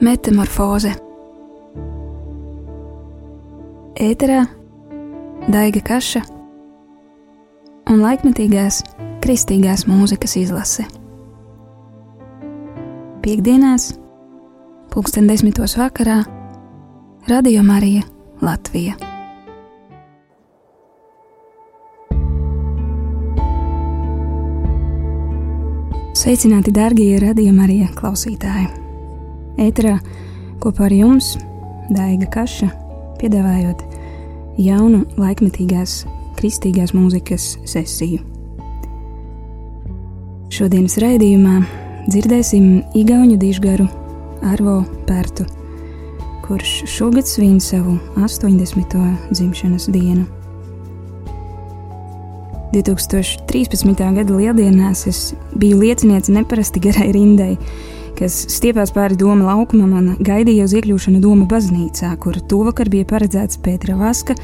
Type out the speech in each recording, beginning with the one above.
Metamorfoze Ēterā Daiga Kaša un laikmetīgās kristīgās mūzikas izlase. Piektdienās, pulksten desmitos vakarā, Radio Marija Latvija. Sveicināti, darbie radījuma arī klausītāji! Ēterā kopā ar jums Daiga Kaša piedāvājot jaunu laikmetīgās kristīgās mūzikas sesiju. Šodienas raidījumā dzirdēsim Igaunu dižgaru Arvo Pērtu, kurš šogad svin savu 80. dzimšanas dienu. 2013. gada lieldienās es biju lieciniece neparasti garai rindai, kas stiepās pāri doma laukumam un gaidīja uz iekļūšanu doma baznīcā, kur tuvakar bija paredzēts Pētera Vaska,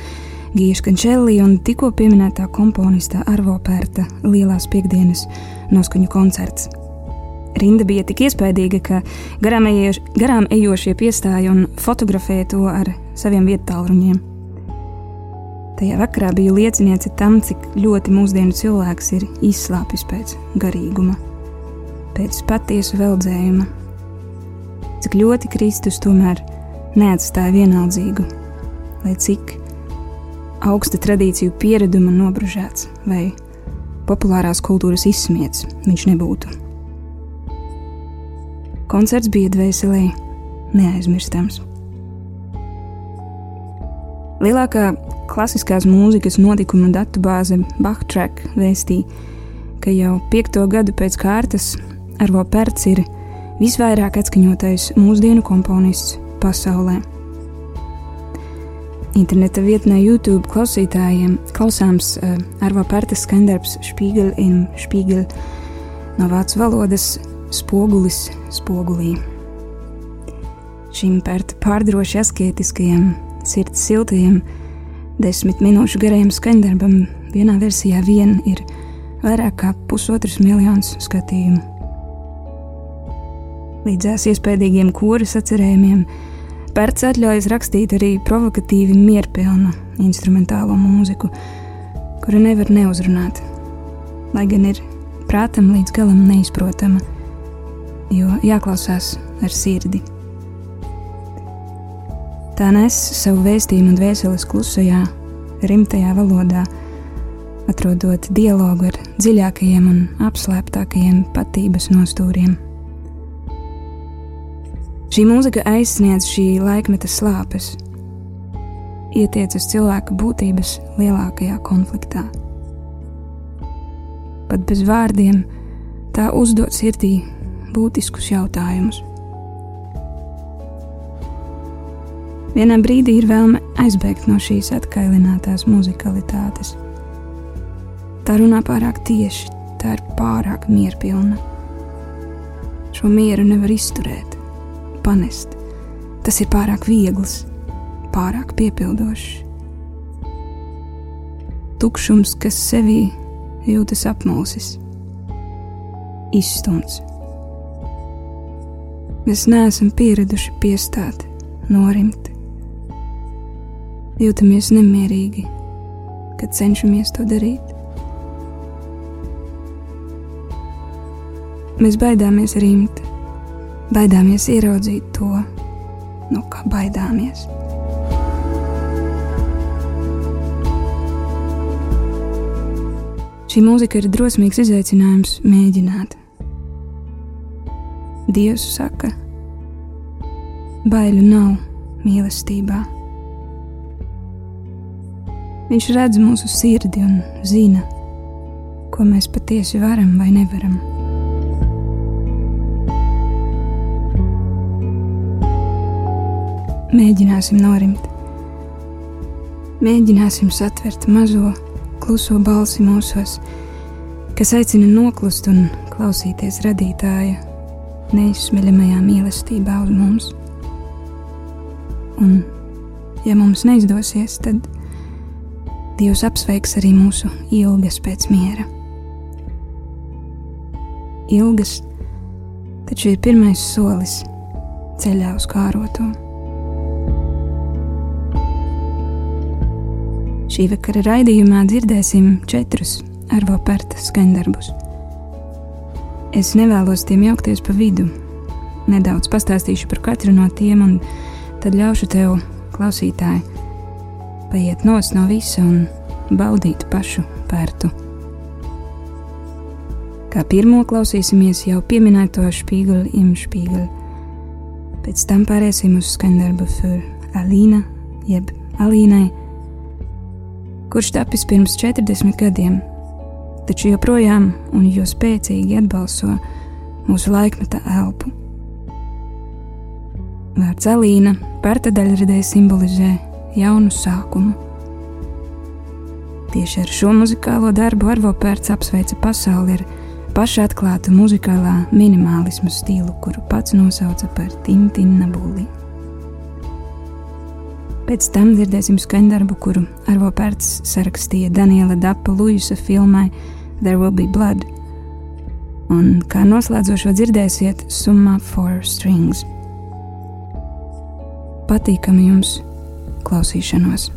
Gīša Kančelli un tikko pieminētā komponista Arvo Pērta Lielās piekdienas noskaņu koncerts. Rinda bija tik iespaidīga, ka garām, ejoš, garām ejošie piestāja un fotografēja to ar saviem vietāluņiem. Tajā vakarā biju lieciniece tam, cik ļoti mūsdienu cilvēks ir izslāpis pēc garīguma, pēc patiesu veldzējuma. Cik ļoti Kristus tomēr neatstāja vienaldzīgu, lai cik augsta tradīciju piereduma nobružēts vai populārās kultūras izsmiets viņš nebūtu. Koncerts bija dvēselē neaizmirstams. Lielākā klasiskās mūzikas notikuma datubāze Bachtrack vēstīja, ka jau piekto gadu pēc kārtas Arvo Pērts ir visvairāk atskaņotais mūsdienu komponists pasaulē. Interneta vietnē YouTube klausītājiem klausāms uh, Arvo Pērtas skandarbs Spiegel in Spiegel no vācu valodas spogulis spogulī. Šim pērta pārdroši asketiskajam sirds siltajam, desmit minūšu garajam skaņdarbam vienā versijā vien ir vairāk kā pusotrs miljons skatījumu. Līdzās iespējīgiem koras atcerējumiem, Pērts atļaujas rakstīt arī provokatīvi mierpilnu instrumentālo mūziku, kuru nevar neuzrunāt, lai gan ir prātam līdz galam neizprotama, jo jāklausās ar sirdi. Tā nes savu vēstījumu un dvēseles klusajā, rimtajā valodā, atrodot dialogu ar dziļākajiem un apslēptākajiem patības nostūriem. Šī mūzika aizsniedz šī laikmeta slāpes, ietiecas cilvēka būtības lielākajā konfliktā. Pat bez vārdiem tā uzdod sirdī būtiskus jautājumus. Vienā brīdī ir vēlme aizbēgt no šīs atkailinātās muzikalitātes. Tā runā pārāk tieši, tā ir pārāk mierpilna. Šo mieru nevar izturēt, panest. Tas ir pārāk viegls, pārāk piepildošs. Tukšums, kas sevī jūtas apmulsis, izstumts. Mēs neesam pieraduši piestāt, norimt jūtamies nemierīgi, kad cenšamies to darīt. Mēs baidāmies rimt, baidāmies ieraudzīt to, no kā baidāmies. Šī mūzika ir drosmīgs izaicinājums mēģināt. Dievs saka, baiļu nav mīlestībā. Viņš redz mūsu sirdi un zina, ko mēs patiesi varam vai nevaram. Mēģināsim norimt, mēģināsim satvert mazo, kluso balsi mūsos, kas aicina noklust un klausīties radītāja neizsmeļamajā mīlestībā uz mums. Un, ja mums neizdosies, tad Dievs apsveiks arī mūsu ilgas pēc miera. Ilgas taču ir pirmais solis ceļā uz kāroto. Šī vakara raidījumā dzirdēsim četrus arvo pērta skandarbus. Es nevēlos tiem jaukties pa vidu. Nedaudz pastāstīšu par katru no tiem, un tad ļaušu tev, klausītāji, paiet nos no visa un baudīt pašu pērtu. Kā pirmo klausīsimies jau pieminēto spīguli imšpīguli. Pēc tam pāriesim uz skandarbu für Alīna, jeb Alīnai, kurš tapis pirms 40 gadiem, taču joprojām un jo spēcīgi atbalso mūsu laikmeta elpu. Vārds Alīna pērta daļradē simbolizē jaunu sākumu. Tieši ar šo muzikālo darbu Arvo Pērts apsveica pasauli ar pašatklātu muzikālā minimālismu stilu, kuru pats nosauca par Tintina Bulli. Pēc tam dzirdēsim skaņdarbu, kuru Arvo Pērts sarakstīja Daniela Dapa Luisa filmai There Will Be Blood, un kā noslēdzošo dzirdēsiet Summa for Strings. Patīkami jums klausīšanos!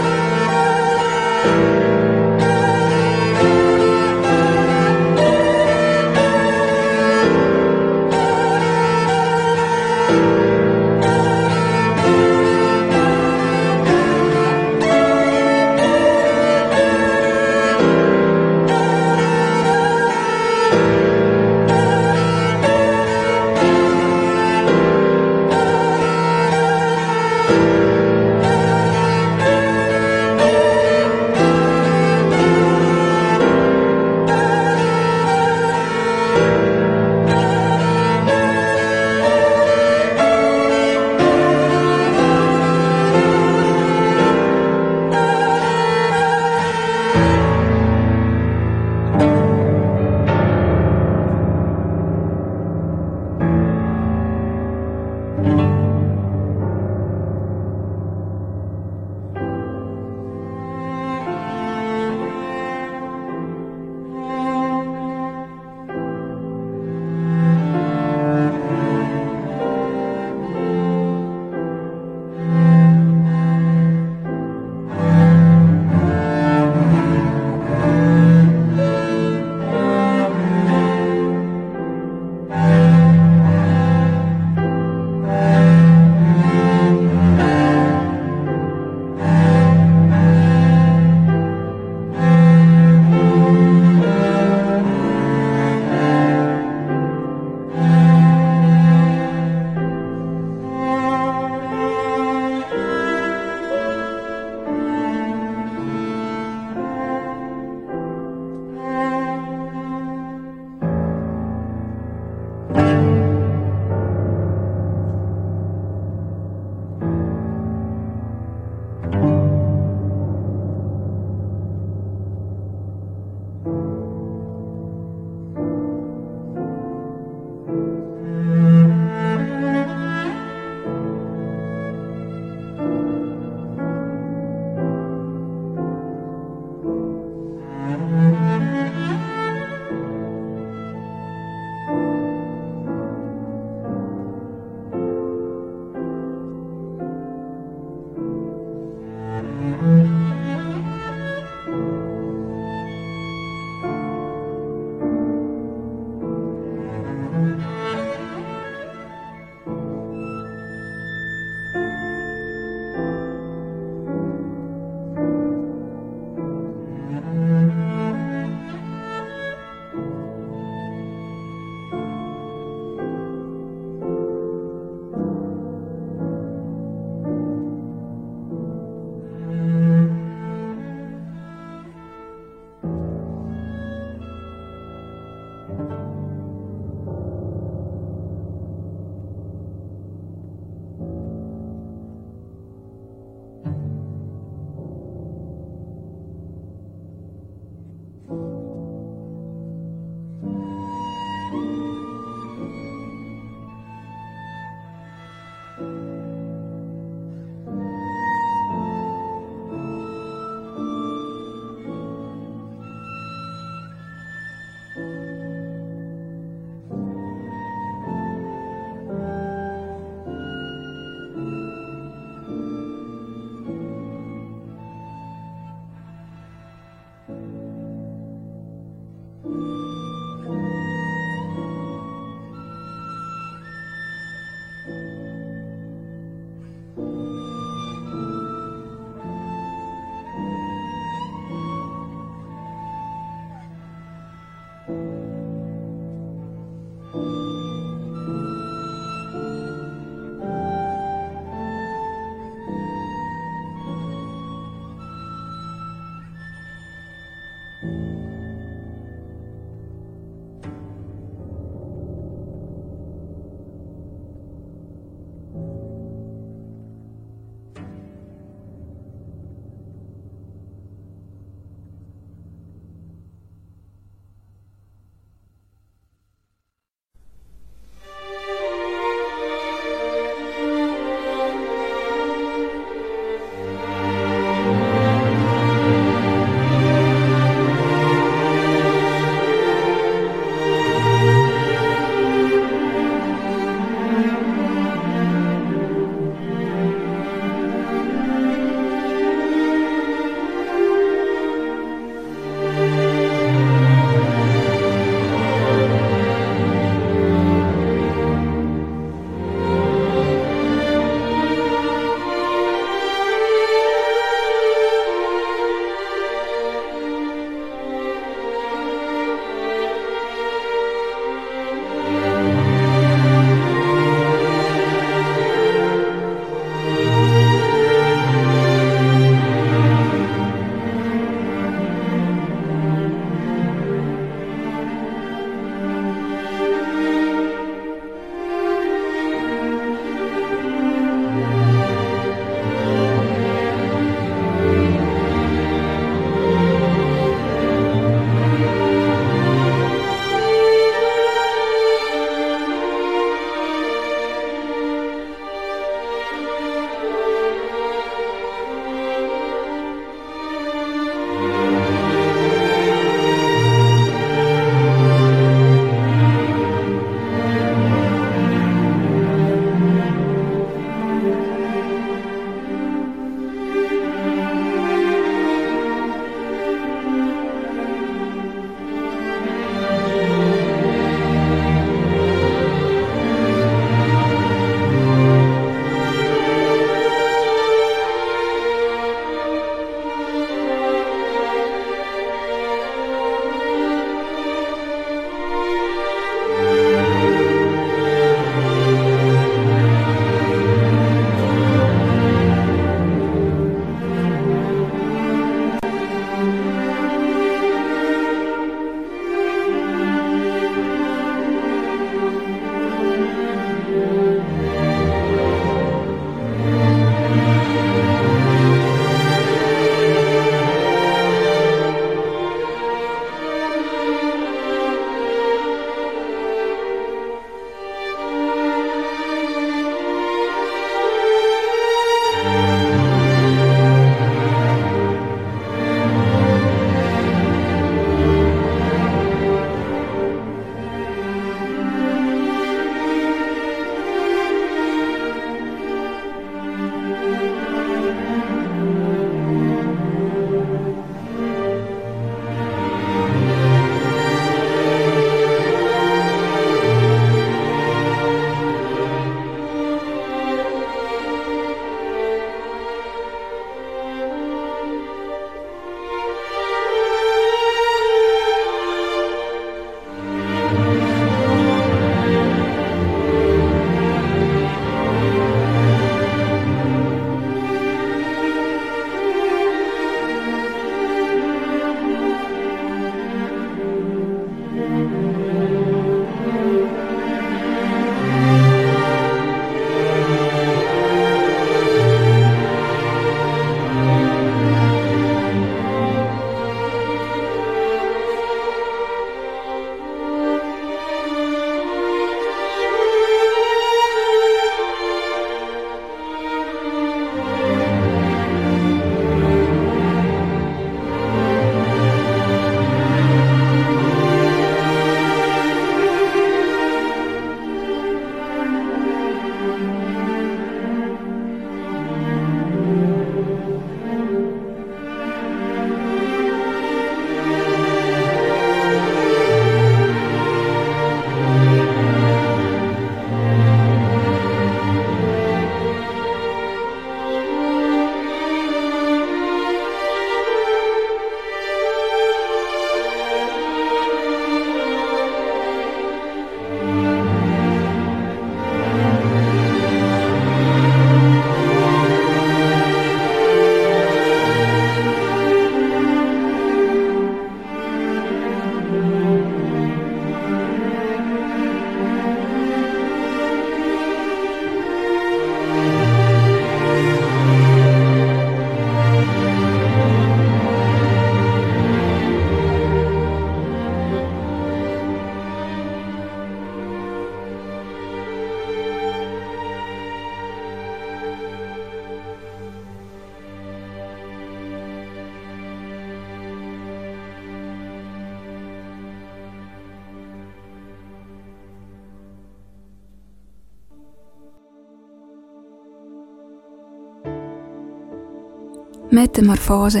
Metamorfoze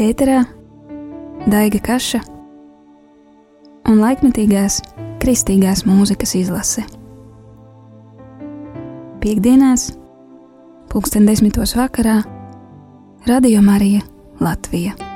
Ēterā Daiga Kaša un laikmetīgās kristīgās mūzikas izlase. Piektdienās, pulksten desmitos vakarā, Radio Marija Latvija.